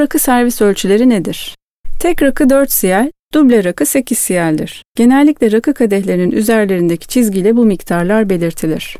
rakı servis ölçüleri nedir? Tek rakı 4 siyel, duble rakı 8 siyeldir. Genellikle rakı kadehlerinin üzerlerindeki çizgiyle bu miktarlar belirtilir.